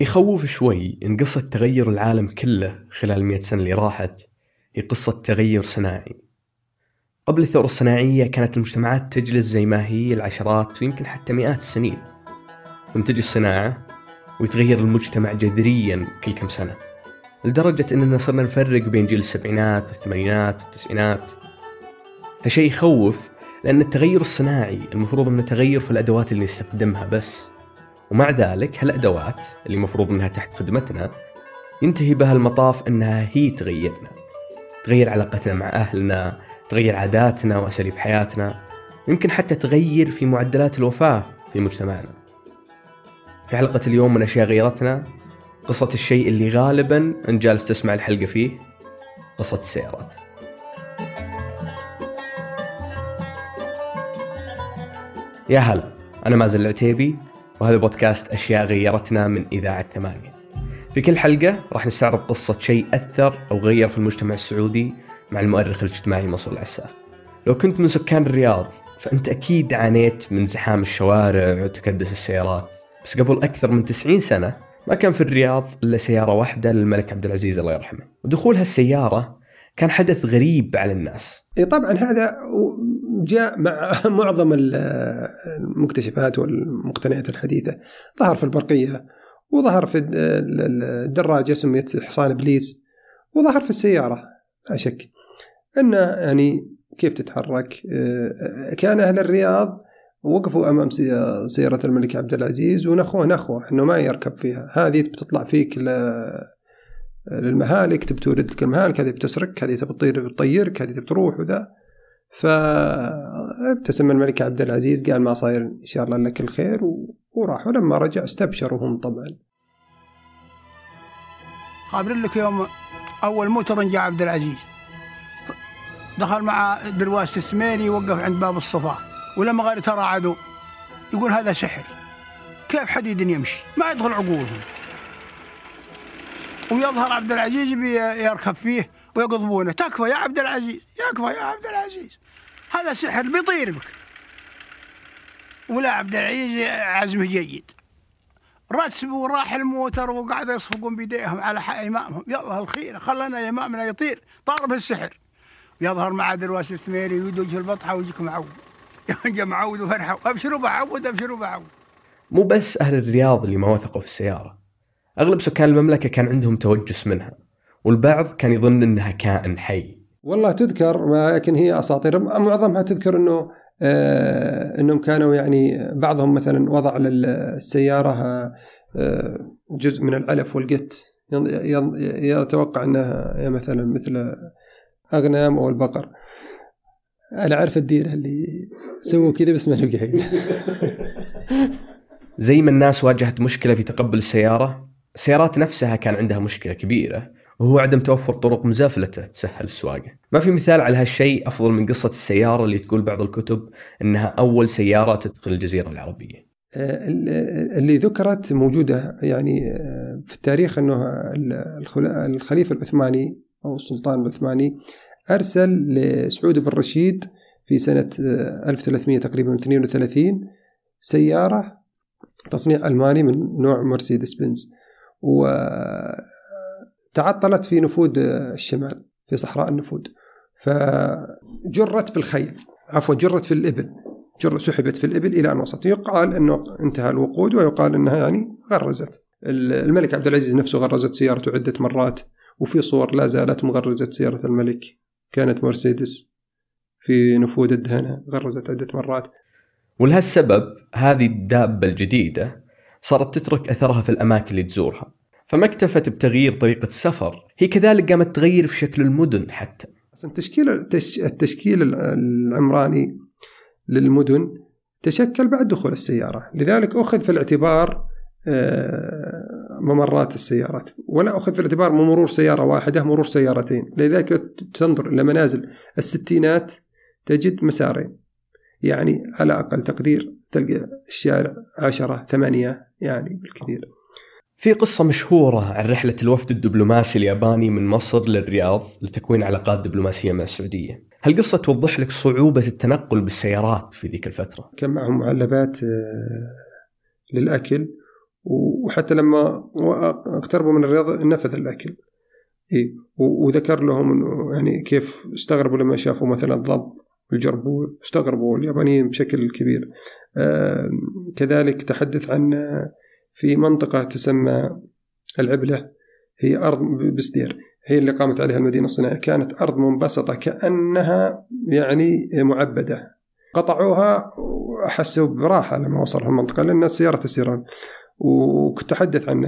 يخوف شوي إن قصة تغير العالم كله خلال المئة سنة اللي راحت هي قصة تغير صناعي. قبل الثورة الصناعية كانت المجتمعات تجلس زي ما هي العشرات ويمكن حتى مئات السنين. تجي الصناعة ويتغير المجتمع جذريا كل كم سنة لدرجة أننا صرنا نفرق بين جيل السبعينات والثمانينات والتسعينات. هالشيء يخوف لأن التغير الصناعي المفروض أنه تغير في الأدوات اللي نستخدمها بس. ومع ذلك هالأدوات اللي المفروض أنها تحت خدمتنا ينتهي بها المطاف أنها هي تغيرنا. تغير علاقتنا مع أهلنا تغير عاداتنا وأساليب حياتنا يمكن حتى تغير في معدلات الوفاة في مجتمعنا. في حلقة اليوم من أشياء غيرتنا قصة الشيء اللي غالبا أنت جالس تسمع الحلقة فيه قصة السيارات. يا هلا أنا مازن العتيبي وهذا بودكاست أشياء غيرتنا من إذاعة ثمانية. في كل حلقة راح نستعرض قصة شيء أثر أو غير في المجتمع السعودي مع المؤرخ الاجتماعي منصور العساف لو كنت من سكان الرياض فأنت أكيد عانيت من زحام الشوارع وتكدس السيارات. بس قبل أكثر من 90 سنة ما كان في الرياض إلا سيارة واحدة للملك عبد العزيز الله يرحمه. ودخول هالسيارة كان حدث غريب على الناس. إيه طبعا هذا جاء مع معظم المكتشفات والمقتنيات الحديثة. ظهر في البرقية وظهر في الدراجة سميت حصان إبليس وظهر في السيارة لا شك. أن يعني كيف تتحرك؟ آه، كان أهل الرياض وقفوا أمام سيارة الملك عبد العزيز ونخوة نخوة أنه ما يركب فيها. هذه بتطلع فيك للمهالك تبي تولد لك المهالك هذه بتسرك هذه تبي تطير بتطيرك هذه تبي تروح وذا. فابتسم الملك عبد العزيز قال ما صاير إن شاء الله لك الخير وراح. ولما رجع استبشروا هم طبعا. خابرين لك يوم أول موتر جاء عبد العزيز دخل مع درواس الثميري وقف عند باب الصفا. ولما ترى عدو يقول هذا سحر. كيف حديد يمشي؟ ما يدخل عقولهم. ويظهر عبد العزيز يركب فيه. ويقضبونه. تكفى يا عبد العزيز يكفى يا عبد العزيز. هذا سحر بيطير بك. ولا عبد العزيز عزمه جيد. رسب وراح الموتر وقعد يصفقون بيديهم على إمامهم. يلا الخير خلنا إمامنا يطير. طار بالسحر يظهر مع درواس الثميري ويدوج في البطحة ويجيك معود. يا معود وفرحة. أبشروا بعود أبشروا بعود. مو بس أهل الرياض اللي ما وثقوا في السيارة. أغلب سكان المملكة كان عندهم توجس منها. والبعض كان يظن إنها كائن حي. والله تذكر لكن هي أساطير. معظمها تذكر إنه آه إنهم كانوا يعني بعضهم مثلا وضع للسيارة آه جزء من العلف والقت يتوقع إنها مثلا مثل أغنام أو البقر. أنا أعرف الديره اللي سووا كذا بس ما زي ما الناس واجهت مشكلة في تقبل السيارة السيارات نفسها كان عندها مشكلة كبيرة. وهو عدم توفر طرق مزافلته تسهل السواقة. ما في مثال على هالشيء أفضل من قصة السيارة اللي تقول بعض الكتب أنها أول سيارة تدخل الجزيرة العربية. آه، اللي ذكرت موجودة يعني آه، في التاريخ أنه الخليفة العثماني أو السلطان العثماني أرسل لسعود بن رشيد في سنة 1300 آه، تقريبا 32 سيارة تصنيع ألماني من نوع مرسيدس بنز. و تعطلت في نفود الشمال في صحراء النفود فجرت بالخيل عفوا جرت في الإبل جر سحبت في الإبل إلى أن وصلت. يقال أنه انتهى الوقود ويقال أنها يعني غرزت. الملك عبد العزيز نفسه غرزت سيارته عدة مرات وفي صور لا زالت مغرزة سيارة الملك. كانت مرسيدس في نفود الدهنة غرزت عدة مرات. ولهالسبب هذه الدابة الجديدة صارت تترك أثرها في الأماكن اللي تزورها. فما اكتفت بتغيير طريقة السفر. هي كذلك قامت تغير في شكل المدن حتى. التشكيل التشكيل العمراني للمدن تشكل بعد دخول السيارة. لذلك أخذ في الاعتبار آه، ممرات السيارات. ولا أخذ في الاعتبار مرور سيارة واحدة مرور سيارتين. لذلك تنظر إلى منازل الستينات تجد مسارين. يعني على أقل تقدير تلقى الشارع عشرة ثمانية يعني بالكثير. في قصة مشهورة عن رحلة الوفد الدبلوماسي الياباني من مصر للرياض لتكوين علاقات دبلوماسية مع السعودية. هالقصة توضح لك صعوبة التنقل بالسيارات في ذيك الفترة. كان معهم معلبات آه، للأكل وحتى لما اقتربوا من الرياض نفذ الأكل. إيه وذكر لهم إنه يعني كيف استغربوا لما شافوا مثلا الضب الجربول استغربوا اليابانيين بشكل كبير. آه كذلك تحدث عن في منطقة تسمى العبلة هي أرض بسدير هي اللي قامت عليها المدينة الصناعية. كانت أرض منبسطة كأنها يعني معبدة. قطعوها وحسوا براحة لما وصلوا المنطقة لأن السيارة تسيران. وتحدث عن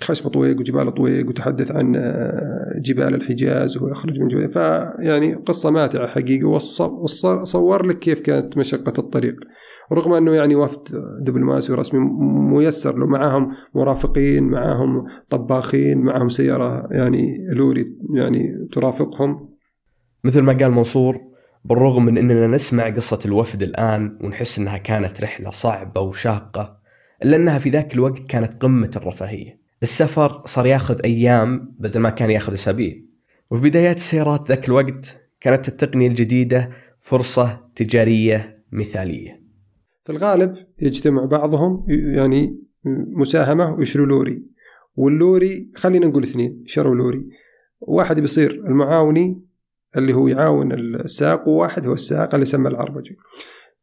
خشب طويق وجبال طويق وتحدث عن جبال الحجاز وهو يخرج من جبال. فيعني قصة ماتعة حقيقة وصور لك كيف كانت مشقة الطريق. رغم أنه يعني وفد دبلوماسي ورسمي ميسر له معاهم مرافقين معاهم طباخين معاهم سيارة يعني لوري يعني ترافقهم مثل ما قال منصور بالرغم من إننا نسمع قصة الوفد الآن ونحس إنها كانت رحلة صعبة وشاقة إلا إنها في ذاك الوقت كانت قمة الرفاهية. السفر صار ياخذ أيام بدل ما كان ياخذ أسابيع. وفي بدايات السيارات ذاك الوقت كانت التقنية الجديدة فرصة تجارية مثالية. في الغالب يجتمع بعضهم يعني مساهمة ويشروا لوري. واللوري خلينا نقول اثنين شروا لوري. واحد بيصير المعاوني اللي هو يعاون الساق وواحد هو الساق اللي يسمى العربجي.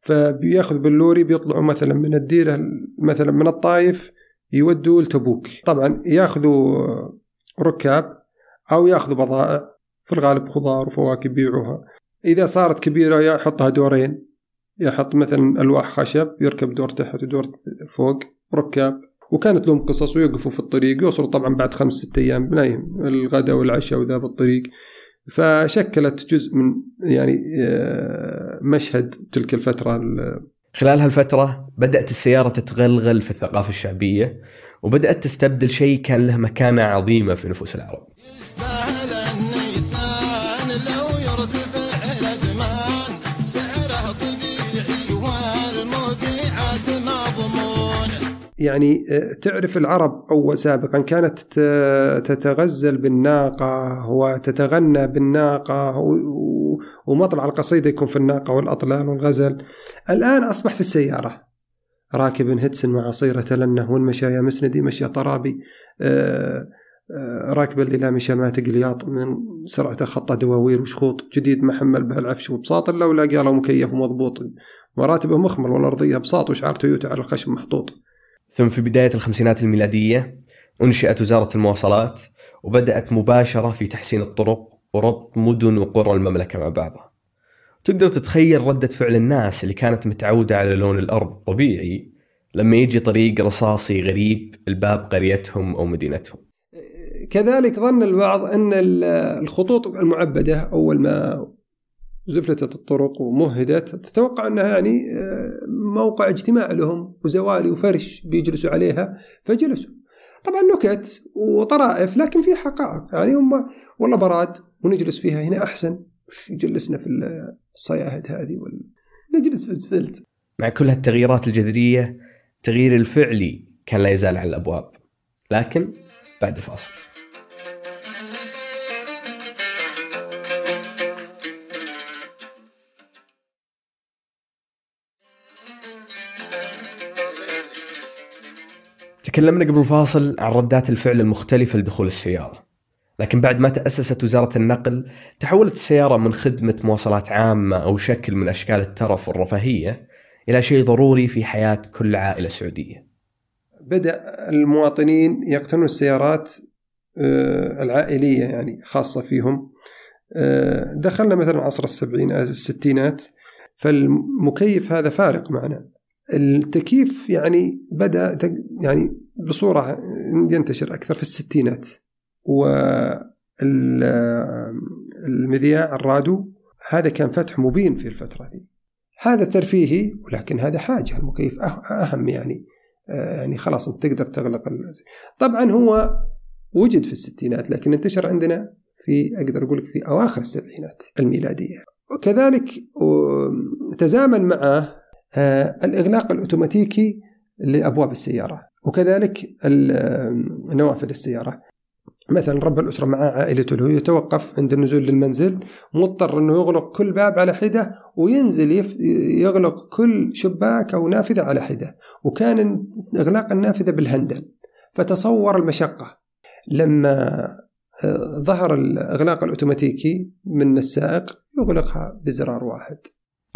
فبياخذ باللوري بيطلعوا مثلا من الديرة مثلا من الطايف يودوا لتبوك. طبعا ياخذوا ركاب أو ياخذوا بضائع في الغالب خضار وفواكه يبيعوها إذا صارت كبيرة يحطها دورين. يحط مثلا ألواح خشب يركب دور تحت ودور فوق ركاب. وكانت لهم قصص ويوقفوا في الطريق يوصلوا طبعا بعد خمس ست أيام نايم الغداء والعشاء وذا بالطريق. فشكلت جزء من يعني آه، مشهد تلك الفترة خلال هالفترة بدأت السيارة تتغلغل في الثقافة الشعبية وبدأت تستبدل شيء كان له مكانة عظيمة في نفوس العرب. يعني آه، تعرف العرب أول سابقا كانت تتغزل بالناقة وتتغنى بالناقة ومطلع القصيدة يكون في الناقة والأطلال والغزل. الآن أصبح في السيارة. راكب هتسن مع صيرة لنه والمشايا مسندي؟ مشي طرابي. آه، آه، راكب اللي مشى مات قلياط من سرعته خطة دواوير وشخوط جديد محمل به العفش وبساط. الا ولا قاله مكيف ومضبوط. مراتبه مخمل والأرضية بساط وشعار تويوتا على الخشب محطوط. ثم في بداية الخمسينات الميلادية أنشئت وزارة المواصلات وبدأت مباشرة في تحسين الطرق وربط مدن وقرى المملكة مع بعضها. تقدر تتخيل ردة فعل الناس اللي كانت متعودة على لون الأرض طبيعي لما يجي طريق رصاصي غريب الباب قريتهم أو مدينتهم. كذلك ظن البعض أن الخطوط المعبدة أول ما زفلتت الطرق ومهدت. تتوقع أنها يعني آه، موقع اجتماع لهم وزوالي وفرش بيجلسوا عليها فجلسوا. طبعا نكت وطرائف لكن في حقائق. يعني هم والله براد ونجلس فيها هنا أحسن. جلسنا في الصياهد هذه ولا نجلس في السفلت. مع كل هالتغييرات الجذرية التغيير الفعلي كان لا يزال على الأبواب. لكن بعد الفاصل. تكلمنا قبل الفاصل عن ردات الفعل المختلفة لدخول السيارة. لكن بعد ما تأسست وزارة النقل تحولت السيارة من خدمة مواصلات عامة أو شكل من أشكال الترف والرفاهية إلى شيء ضروري في حياة كل عائلة سعودية. بدأ المواطنين يقتنون السيارات آه، العائلية يعني خاصة فيهم. آه، دخلنا مثلا عصر السبعين الستينات. فالمكيف هذا فارق معنا. التكييف يعني بدأ يعني بصورة ينتشر أكثر في الستينات والمذياع الراديو هذا كان فتح مبين في الفترة دي. هذا ترفيهي ولكن هذا حاجة المكيف أهم يعني يعني خلاص أنت تقدر تغلق طبعا هو وجد في الستينات لكن انتشر عندنا في أقدر أقول لك في أواخر السبعينات الميلادية. وكذلك تزامن معه آه، الإغلاق الأوتوماتيكي لأبواب السيارة. وكذلك نوافذ السيارة. مثلا رب الأسرة معاه عائلته له يتوقف عند النزول للمنزل مضطر إنه يغلق كل باب على حدة وينزل يغلق كل شباك أو نافذة على حدة. وكان إغلاق النافذة بالهندل. فتصور المشقة. لما آه، ظهر الإغلاق الأوتوماتيكي من السائق يغلقها بزرار واحد.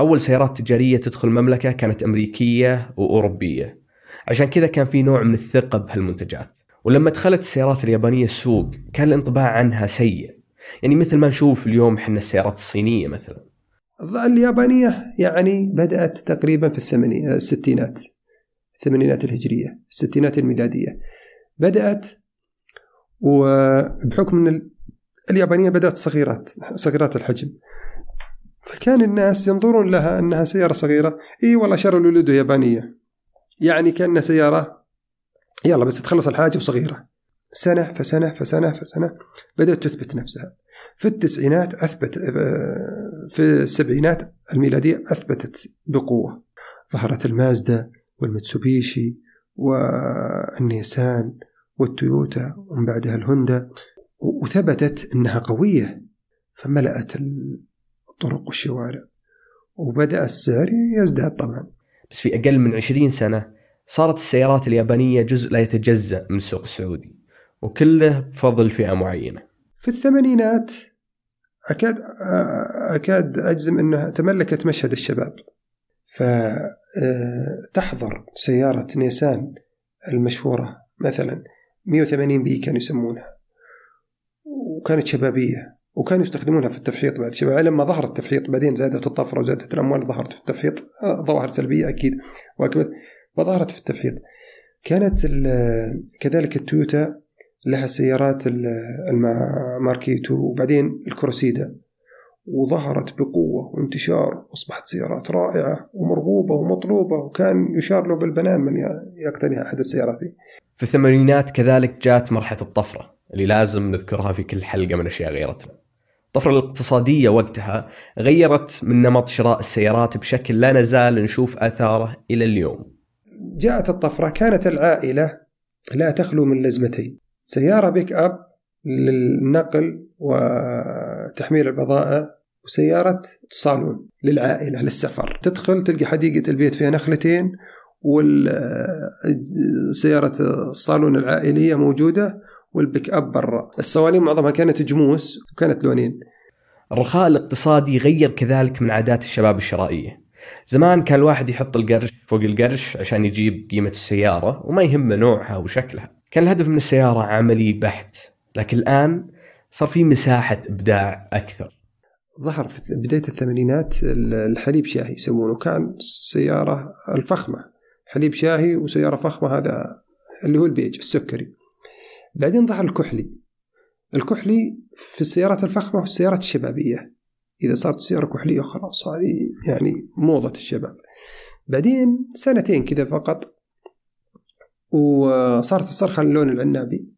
أول سيارات تجارية تدخل المملكة كانت أمريكية وأوروبية. عشان كذا كان في نوع من الثقة بهالمنتجات. ولما دخلت السيارات اليابانية السوق كان الانطباع عنها سيء. يعني مثل ما نشوف اليوم إحنا السيارات الصينية مثلا. اليابانية يعني بدأت تقريبا في الثمانينات الستينات الثمانينات الهجرية الستينات الميلادية. بدأت وبحكم إن اليابانية بدأت صغيرات صغيرات الحجم. فكان الناس ينظرون لها إنها سيارة صغيرة. إي والله شر الولد يابانية. يعني كانها سيارة. يلا بس تخلص الحاجة وصغيرة. سنة فسنة فسنة فسنة بدأت تثبت نفسها. في التسعينات أثبت في السبعينات الميلادية أثبتت بقوة. ظهرت المازدا والمتسوبيشي والنيسان والتويوتا ومن بعدها الهوندا. وثبتت إنها قوية. فملأت الطرق والشوارع وبدأ السعر يزداد طبعا. بس في أقل من 20 سنة صارت السيارات اليابانية جزء لا يتجزأ من السوق السعودي وكله بفضل فئة معينة. في الثمانينات أكاد أكاد أجزم أنها تملكت مشهد الشباب. فتحضر آه، سيارة نيسان المشهورة مثلا 180 بي كانوا يسمونها وكانت شبابية. وكانوا يستخدمونها في التفحيط بعد شباب لما ظهر التفحيط بعدين زادت الطفرة وزادت الأموال ظهرت في التفحيط. آه، ظواهر سلبية أكيد. وأكبر فظهرت في التفحيط. كانت كذلك التويوتا لها السيارات الماركيتو وبعدين الكروسيدا. وظهرت بقوة وانتشار. وأصبحت سيارات رائعة ومرغوبة ومطلوبة وكان يشار له بالبنان من يقتني أحد السيارات دي في الثمانينات كذلك جاءت مرحلة الطفرة اللي لازم نذكرها في كل حلقة من أشياء غيرتنا. الطفرة الاقتصادية وقتها غيرت من نمط شراء السيارات بشكل لا نزال نشوف آثاره إلى اليوم. جاءت الطفرة كانت العائلة لا تخلو من لزمتين. سيارة بيك أب للنقل وتحميل البضائع وسيارة صالون للعائلة للسفر. تدخل تلقى حديقة البيت فيها نخلتين والسيارة الصالون العائلية موجودة والبيك أب برا. الصوالين معظمها كانت جموس وكانت لونين. الرخاء الاقتصادي غير كذلك من عادات الشباب الشرائية. زمان كان الواحد يحط القرش فوق القرش عشان يجيب قيمة السيارة وما يهمه نوعها وشكلها. كان الهدف من السيارة عملي بحت لكن الآن صار في مساحة إبداع أكثر. ظهر في بداية الثمانينات الحليب شاهي يسمونه. كان السيارة الفخمة حليب شاهي وسيارة فخمة هذا اللي هو البيج السكري. بعدين ظهر الكحلي. الكحلي في السيارات الفخمة والسيارات الشبابية. إذا صارت سيارة كحلية خلاص هذه يعني موضة الشباب. بعدين سنتين كذا فقط وصارت الصرخة اللون العنابي.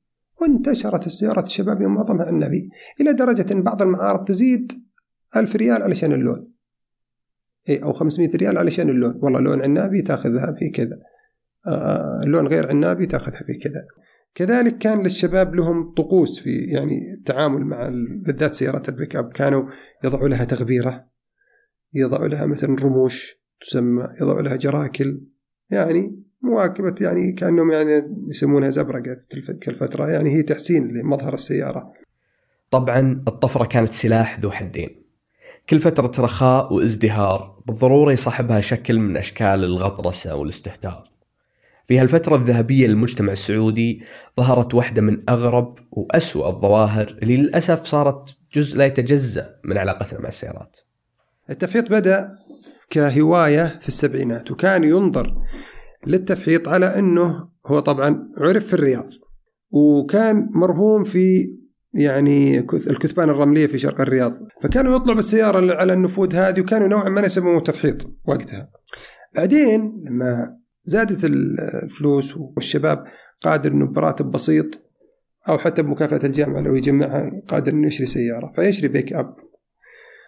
وانتشرت السيارات الشبابية معظمها عنابي إلى درجة أن بعض المعارض تزيد ألف ريال علشان اللون. إيه أو 500 ريال علشان اللون. والله لون عنابي تاخذها في كذا. آه لون غير عنابي تاخذها في كذا. كذلك كان للشباب لهم طقوس في يعني التعامل مع بالذات سيارات البيك أب كانوا يضعوا لها تغبيرة يضعوا لها مثلا رموش تسمى يضعوا لها جراكل يعني مواكبة يعني كأنهم يعني يسمونها زبرقة تلك الفترة يعني هي تحسين لمظهر السيارة. طبعا الطفرة كانت سلاح ذو حدين. كل فترة رخاء وازدهار بالضرورة يصاحبها شكل من أشكال الغطرسة والاستهتار. في هالفترة الذهبية للمجتمع السعودي ظهرت واحدة من أغرب وأسوأ الظواهر اللي للأسف صارت جزء لا يتجزأ من علاقتنا مع السيارات. التفحيط بدأ كهواية في السبعينات وكان ينظر للتفحيط على أنه هو طبعا عرف في الرياض وكان مرهوم في يعني الكثبان الرملية في شرق الرياض. فكانوا يطلعوا بالسياره على النفود هذه وكانوا نوعا ما يسموه تفحيط وقتها. بعدين لما زادت الفلوس والشباب قادر إنه براتب بسيط أو حتى بمكافأة الجامعة لو يجمعها قادر إنه يشتري سيارة فيشتري بيك أب.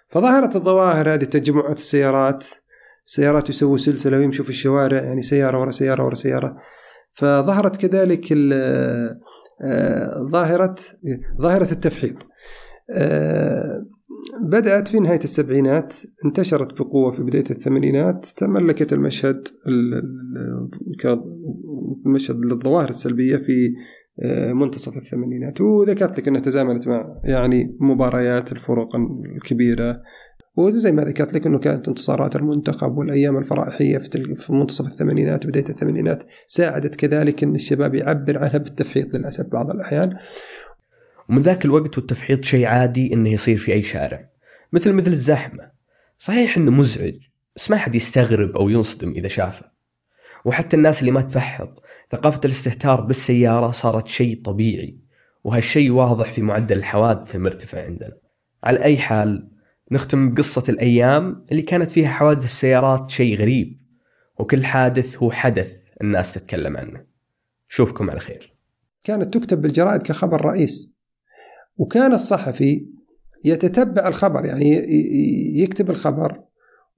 فظهرت الظواهر هذه تجمعات السيارات سيارات يسووا سلسلة ويمشوا في الشوارع يعني سيارة ورا سيارة ورا سيارة. فظهرت كذلك آه، ظاهرة ظاهرة التفحيط. آه، بدأت في نهاية السبعينات انتشرت بقوة في بداية الثمانينات تملكت المشهد المشهد للظواهر السلبية في آه، منتصف الثمانينات وذكرت لك أنها تزامنت مع يعني مباريات الفرق الكبيرة وزي ما ذكرت لك إنه كانت انتصارات المنتخب والأيام الفرائحيه في منتصف الثمانينات وبدايه الثمانينات ساعدت كذلك إن الشباب يعبر عنها بالتفحيط للأسف بعض الأحيان. ومن ذاك الوقت والتفحيط شيء عادي إنه يصير في أي شارع مثل مثل الزحمة. صحيح إنه مزعج بس ما حد يستغرب أو ينصدم إذا شافه. وحتى الناس اللي ما تفحط ثقافة الاستهتار بالسيارة صارت شيء طبيعي وهالشيء واضح في معدل الحوادث المرتفع عندنا. على أي حال نختم بقصة الأيام اللي كانت فيها حوادث السيارات شيء غريب وكل حادث هو حدث الناس تتكلم عنه شوفكم على خير كانت تكتب بالجرائد كخبر رئيس وكان الصحفي يتتبع الخبر يعني يكتب الخبر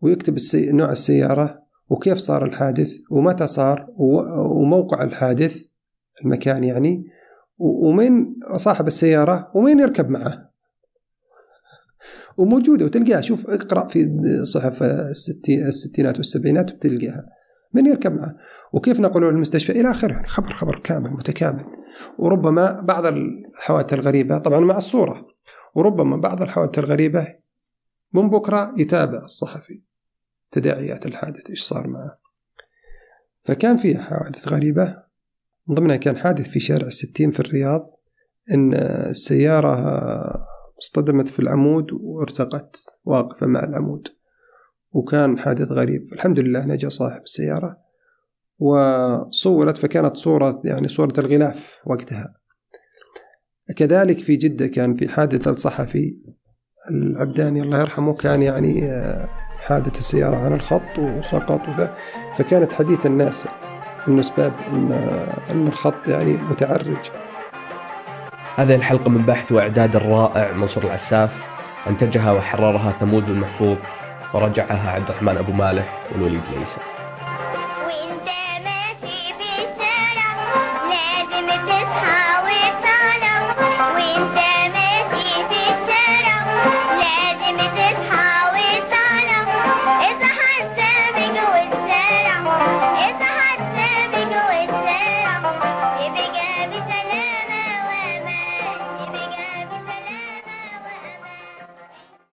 ويكتب السي... نوع السيارة وكيف صار الحادث ومتى صار وموقع الحادث المكان يعني ومين صاحب السيارة ومين يركب معه. وموجودة وتلقاها. شوف اقرأ في صحف الستينات والسبعينات وتلقاها. من يركب معه. وكيف نقلوا المستشفى إلى آخره؟ يعني خبر خبر كامل متكامل. وربما بعض الحوادث الغريبة طبعا مع الصورة وربما بعض الحوادث الغريبة من بكرة يتابع الصحفي تداعيات الحادث إيش صار معه. فكان في حوادث غريبة. من ضمنها كان حادث في شارع الستين في الرياض إن السيارة اصطدمت في العمود وارتقت واقفة مع العمود. وكان حادث غريب. الحمد لله نجا صاحب السيارة وصورت فكانت صورة يعني صورة الغلاف وقتها. كذلك في جدة كان في حادث الصحفي العبداني الله يرحمه كان يعني آه، حادث السيارة عن الخط وسقط وذا. فكانت حديث الناس من أسباب أن, أن الخط يعني متعرج. هذه الحلقة من بحث وإعداد الرائع منصور العساف أنتجها وحررها ثمود المحفوظ. ورجعها عبد الرحمن أبو مالح والوليد ليسى